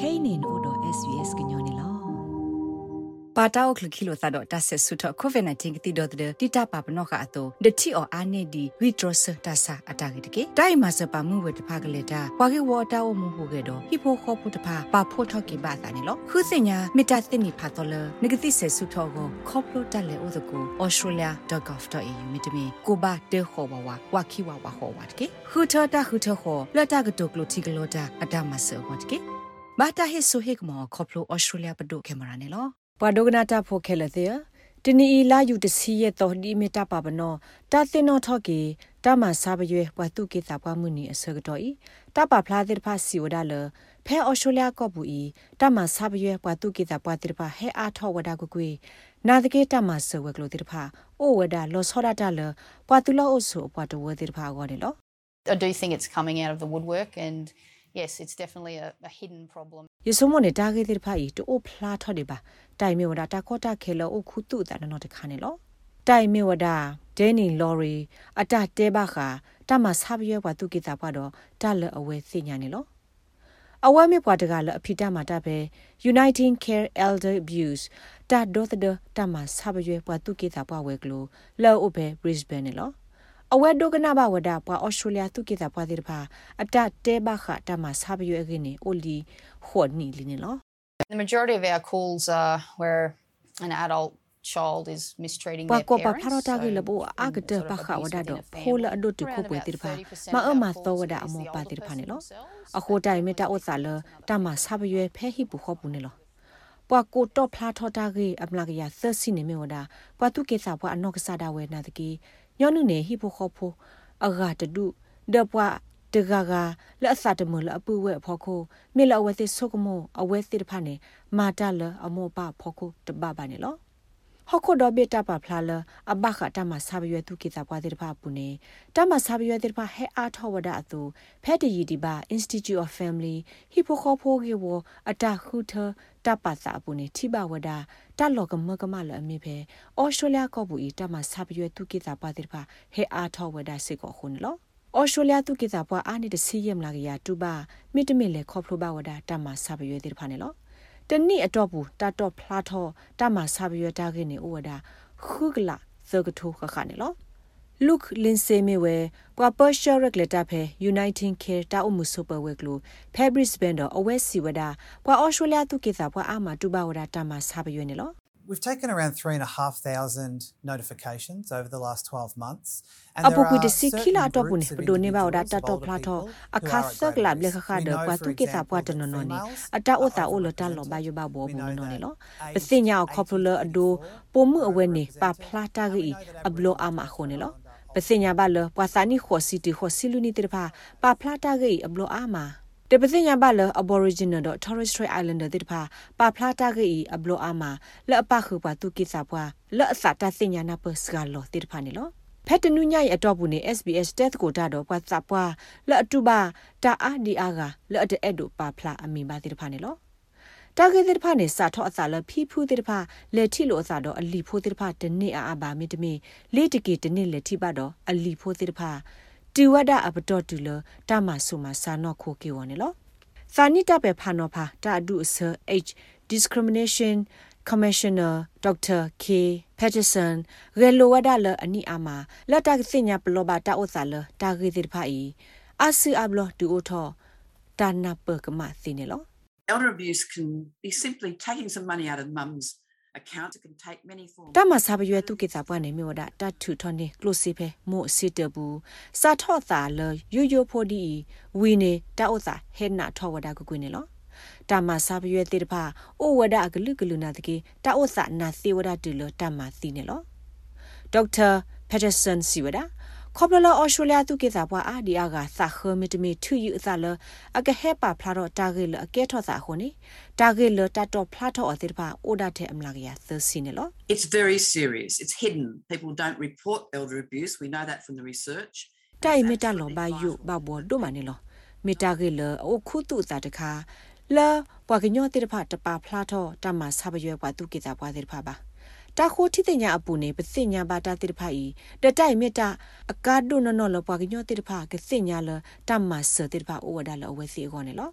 kainin odo svs gnyone lo ပါတောက်ခလခိလိုသတော့တဆဆုထကိုဗစ် -19 ကတိတော့တဲ့တိတပါပနောကအတော့ဒတိအောအာနေဒီ withdrawal တဆအတာကေတကေတိုင်မစပါမှုဝတဖကလေတာဝါကေဝတာဝမှုဟုကေတော့ဟိဖိုခောပုတဖပါဖို့ထော့ကေပါတာနေလို့ခုစညာမီတာသိမီဖတ်တော့လနဂတိဆဆုထောကိုခေါပလိုတက်လေဥဒကူ australia.gov.au မြတမီကိုဘာတေခောဝဝဝခိဝဝဟောဝတ်ကေခုထတာခုထခောလတာကတုကလိုတီကလိုတာအတမဆောဝတ်ကေ ဘာတာဟိဆိုဟိကမောခေါပလို australia ပဒုကေမရာနေလို့ပဝဒဂနာတာဖိုခဲလတဲ့တနီအီလာယူတစီရဲ့တော်ဒီမီတာပါဘနောတာသင်နောထော့ကေတမဆာဘရွေဝတုကေတာပွားမှုနီအစကတော့ဤတပဖလားတဲ့ဖာစီဝဒါလဖဲအော်စတြေးလျကော့ဘူးဤတမဆာဘရွေဝတုကေတာပွားတဲ့ဖာဟဲအားထော့ဝဒါကွကွေနာတကေတမဆဝကလိုတဲ့ဖာအိုဝဒါလောဆောဒတာလပွာတူလောအဆုပွာတဝတဲ့ဖာကောတယ်လော I do think it's coming out of the woodwork and yes it's definitely a, a hidden problem ယေဆုမနေတာဂေတဲ့ဖိုင်တိုဖလာထော်ဒီပါတိုင်မေဝဒတာကောတာခဲလောအခုတုတာနော်တခါနေလောတိုင်မေဝဒဒဲနီလော်ရီအတတဲဘခာတမဆပ်ရွယ်ဘတုကိတာဘတော့တလအဝဲစညာနေလောအဝဲမေပွားတကလအဖိတမတာပဲ Uniting Care Elder Abuse တာဒိုသဒတမဆပ်ရွယ်ဘတုကိတာဘဝဲကလိုလောအိုပဲ Brisbane နေလော အဝဲဒိုကနာဘဝဒပွာဩစတြေးလျသူကိတာပွာဒီတဖာအတတဲဘခတမဆပ်ရွယ်ခင်းနေအိုလီခေါ်နီလီနေလော The majority of our calls are where an adult child is mistreating their parents. Pa ko pa pharo ta ge labo ag de pa kha wada do phola ado ti ko pwe tir pha ma a ma to wada amo pa tir pha ne lo a kho dai me ta o sa lo ta ma sa bye phe hi bu kho bu ne lo ပွာကိုတော့ဖလာထောတာကေအမလာကရသစီနေမေဝဒပွာတုကေစာပွာအနောက်ကစားတာဝဲနာတကေ ညောနုနေဟိဖိုခေါဖိုအဂါတဒုဒပွာတဂါဂါလက်အစတမလအပူဝဲဖော်ခိုမေလအဝဲသဆုကမောအဝဲသစ်တဖာနေမာတလအမောပဖော်ခိုတပပါနေလော ဟခုဒဘေတာပါဖလာလအဘခတာမဆာဘရွေသူကိတာပွားတဲ့ဖာပူနေတာမဆာဘရွေတဲ့ဖာဟဲအားထောဝဒအသူဖက်တရီဒီပါ Institute of Family ဟိဖိုခေါဖိုကေဝအတခုထတပစာပူနေထိပါဝဒတလောကမကမလအမိဖဲဩစတြေးလျကောဘူးဤတမဆာဘရွေသူကိတာပွားတဲ့ဖာဟဲအားထောဝဒစေကောခုန်လောဩစတြေးလျသူကိတာပွားအာနေတစီယမ်လာကရတူပါမိတမင်လေခေါဖလိုပါဝဒတမဆာဘရွေတဲ့ဖာနေလော တနိအတော့ဘူးတတော့ဖလာထောတမဆာဘရတာခင်းနေဩဝဒခုကလာသကထိုခခနေလော look linse me we pa persha regleta phe uniting care ta umu super we glo fabric bender awe siwada pa australia tu ke sa pa ama tu ba wada ta ma sa byo ne lo We've taken around 3,500 notifications over the last 12 months. And apo there ku are de sikila certain to bune groups of do ne ba oda individuals ta of to older pla to people who akha are at sak great la ble risk. kha We de know, kwa for tu ke sa example, kwa to that no no ni females ata are ota o lo ta lo ba yo ba bo We bo know no ni that lo aged be sinya o 18 khoplo to ado 24 po mu are awe ni pa overrepresented. phla ta And we gi know that ablo Aboriginal ama kho ne lo people be sinya ba lo pa sa ni kho si ti kho si lu ni te pa pa phla ta gi ablo ama တပစညာဘလ Aboriginal တော့ Torres Strait Islander တိတဖာပါဖလာတာကေအဘလိုအာမလက်အပခုပါသူကိစာပွားလက်အစတစညာနာပစကလောတိတဖာနေလောဖက်တနုညရဲ့အတော့ဘူးနေ SBS တက်ကိုတာတော့ပွားစပွားလက်အတူပါတာအာဒီအာကလက်အတဲ့တို့ပါဖလာအမီပါတိတဖာနေလောတာဂေတိတဖာနေစာထောအစာလဖီဖူးတိတဖာလက်ထိလို့အစာတော့အလီဖိုးတိတဖာတနစ်အာဘာမီတမီလေးတကေတနစ်လက်ထိပါတော့အလီဖိုးတိတဖာ တီဝဒအပတော်တူလတမဆုမစာနော့ခိုကေဝနေလောစာနိတပဲဖာနောဖာတာဒုအစ H discrimination commissioner dr k patterson ရေလိုဝဒလအနိအာမလက်တကစညာပလောဘာတာဥစာလတာဂေတိဖာဤအဆူအဘလဒူအိုထောတာနာပကမသိနေလော Elder abuse can be simply taking some money out of mum's account. It can take many forms. တမဆာဘရွယ်တုကိစာပွားနေမြို့ဒတထူထောနေကလိုစီဖဲမို့စစ်တဘူးစာထော့သာလယိုယိုဖိုဒီဝီနေတာဥစာဟဲနာထောဝဒကကွနေလောတမဆာဘရွယ်တေတဖာအိုဝဒအကလုကလုနာတကေတာဥစာနာစီဝဒတူလတမစီနေလောဒေါက်တာပက်တာဆန်စီဝဒါ ခေါပလလအော်စတြေးလျသူကေစာပွားအာဒီအာကစာခမီတမီထူယူအစလအကဟဲပါဖလာတော့တာဂေလအကဲထော့စာခုနေတာဂေလတတော့ဖလာတော့အတိတဖာအိုဒါတဲ့အမလာကရသစီနေလော It's very serious. It's hidden. People don't report elder abuse. We know that from the research. တိုင်မီတာလောဘယုဘဘောဒိုမနီလောမီတာဂေလအိုခုတုတာတခါလာပွားကညောတိတဖာတပါဖလာတော့တမဆာဘရွယ်ပွားသူကေစာပွားတိတဖာပါ တာခိုတိတညာအပူနေပစိညာဘာတာတိတဖာဤတတိုင်မီတာအကာဒုနနောလောပွားကညောတိတဖာကစိညာလတမဆတိတဖာအိုဝဒါလောအဝဲစီကောနေလော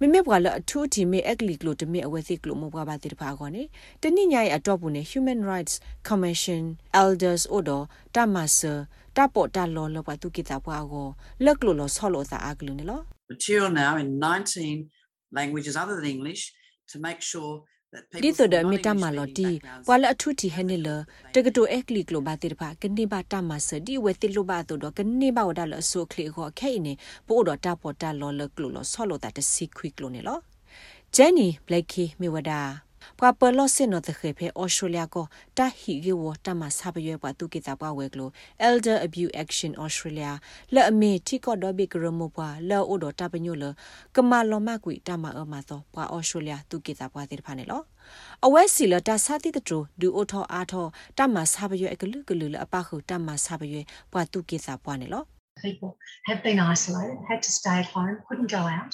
မေမေဘွာလအထူးတီမေအက်ကလီကလိုတမေအဝဲစီကလိုမဘွာပါတိတဖာကောနေတနိညာရဲ့အတော့ဘူးနေ Human Rights Commission Elders Order တမဆာတပေါ်တလောလဘသူကိတာဘွာကိုလက်ကလိုလောဆောလောစာအကလူနေလော Material now in 19 languages other than English to make sure ဒီဆိုဒမီတမလော်တီပွာလအထုတီဟဲနေလတကတိုအက်ကလီကလိုဘာတိဖာကနေဘာတမဆဒီဝဲတိလိုဘာတိုဒကနေဘာဝဒါလဆိုခလီခေါခဲနေပို့တော့တပေါ်တလော်လကလိုလောဆောလောတာတစီခွီကလိုနေလောဂျန်နီဘလက်ကီမီဝဒါ ပကပလောစင်နော်တခေဖေအော်စတြေးလျကိုတဟီဂေဝတမဆပ်ရွယ်ပွားသူကိတာပွားဝဲကလို Elder Abuse Action Australia လက်အမေတီကော့ဒေါ်ဘီကရမောပွားလောအိုဒတာပညိုလကမာလောမကွီတမအမသောပွား Australia သူကိတာပွားတိဖာနေလောအဝဲစီလတာစာတိတတူဒူအိုထောအားထောတမဆပ်ရွယ်အကလူကလူလအပခုတမဆပ်ရွယ်ပွားသူကိတာပွားနေလော People have been isolated, had to stay at home, couldn't go out.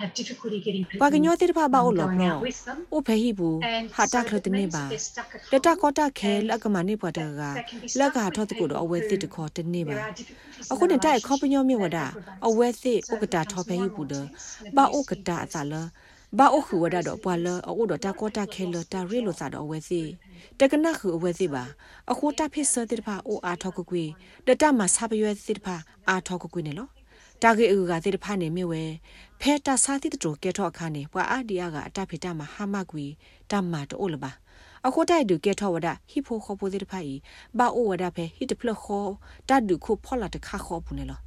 Have difficulty getting people ပါကညောတိတဖဘာအိုလော going လော out with them. အိုဖေဟီဘူး And ဟာတာ so ခလ it တနေ means ပါ that they're stuck at လတ home. ကောတာခဲ And လကမနေပွားတက that can be လ stuck က with ထောတကူတော့အဝဲ people တိတ who ခေါ်တနေပါ there are difficulties in အခု the နဲ့တိုက်ခေါပညောမြေဝ relationship ဒ that aggravates အဝဲသိ So ဥက it တာ becomes ထောဖေဟီ more ဘူးဒ intense and ဘာ abuse ဥကတာ increases. အသာလဘာအိုခူဝဒတော့ပွာလအိုတော့တာကောတာခဲလတာရေလိုစားတော့အဝဲစီတကနခူအဝဲစီပါအခုတာဖိစတိတဖာအိုအားထောကကွေတတမဆပ်ရွယ်စစ်တဖာအားထောကကွေနေလောတာဂေအူကတိတဖာနေမြဝဲ ဖဲတာစာတိတတိုကဲထောအခါနေပွာအာဒီယာကအတဖိတမဟာမကွေတမတ်အိုလပါအခုတိုက်ဒုကဲထောဝဒဟိဖိုခေါပိုတိတဖာဤဘာအိုဝဒဖဲဟိတဖလခေါတတ်ဒုခုဖောလာတခါခေါဘူးနေလော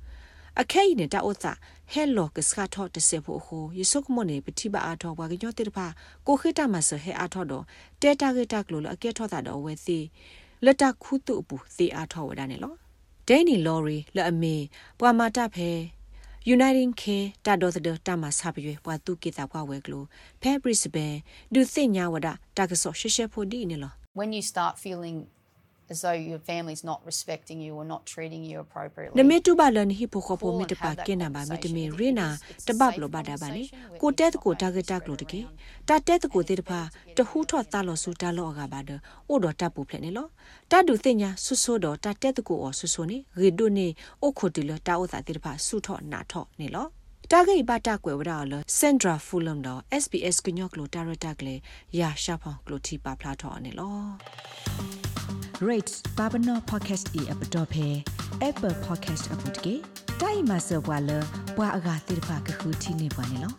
အခဲရင်တာဥစာဟဲလောကစခါထောတဆေဖို့ဟိုယေဆုကမနေပတိပါအားထောဘာကညောတိတဖာကိုခိတမဆဟဲအားထောတော့တဲတာဂေတာကလိုလအကဲထောတာတော့ဝဲစီလက်တခုတုပူစီအားထောဝဒနေလောဒဲနီလော်ရီလက်အမေပွာမာတဖဲ Uniting Care တာတော်တဲ့တမဆပ်ရွယ်ပွာသူကိတာပွားဝဲကလိုဖဲဘရစ်ဘန်ဒုသိညာဝဒတာကဆောရှရှဖို့ဒီနေလော When you start feeling as though your family's not respecting you or not treating you appropriately. နမေတူပါလန်ဟိဖိုခဖိုမီတပါကင်းနာပါမီတမီရီနာတပပလိုပါတာပါလေကိုတဲတကိုတာဂက်တာကလိုတကေတာတဲတကိုတေတဖာတဟူထော့တာလောဆူတာလောကပါဒအိုတော်တပ်ပူဖလက်နေလောတာဒုသိညာဆွဆွတော်တာတဲတကိုအော်ဆွဆွနေရီဒိုနေအိုခိုတီလတာအိုတာတေတဖာဆုထော့နာထော့နေလောတာဂိတ်ပါတာကွယ်ဝရလစင်ဒရာဖူလမ်တော့ SBS ကညော့ကလိုတာရတာကလေရာရှာဖောင်ကလိုတီပါဖလာထော့နေလော rates babano podcast e app dot phe apple podcast app dot ke dai ma so bwa le bwa aga tir pha ka khu thi ne bwa ne lo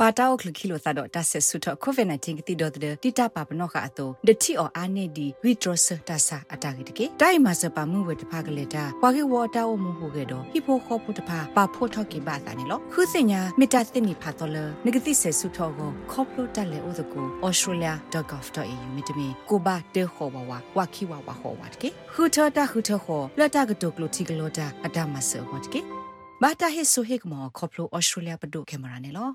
ပါတောက်ခလခိလိုသတော့တဆက်ဆုထကိုဗစ် -19 ကတိတော့တဲ့တိတပါပနောကအတော့ဒတိအော်အာနေဒီဝီဒရစတဆာအတာဂိတကေတိုင်မစပါမှုဝတဖကလေတာဝါကေဝတာဝမှုဟုကေတော့ဟိဖိုခေါပုတဖပါဖို့ထော့ကေပါတာနေလို့ခုစညာမီတာသိမီဖာတော်လနဂတိဆေဆုထောကိုခေါပလိုတက်လေဥဒကို australia.gov.au မြတမီကိုဘာတေခေါ်ဝဝဝခိဝဝဟောဝတ်ကေခုထတာခုထခေါ်လတာကတုကလိုတီကလိုတာအတမဆောဝတ်ကေဘာတာဟေဆိုဟေကမောခေါပလို australia ပဒုကေမရာနေလို့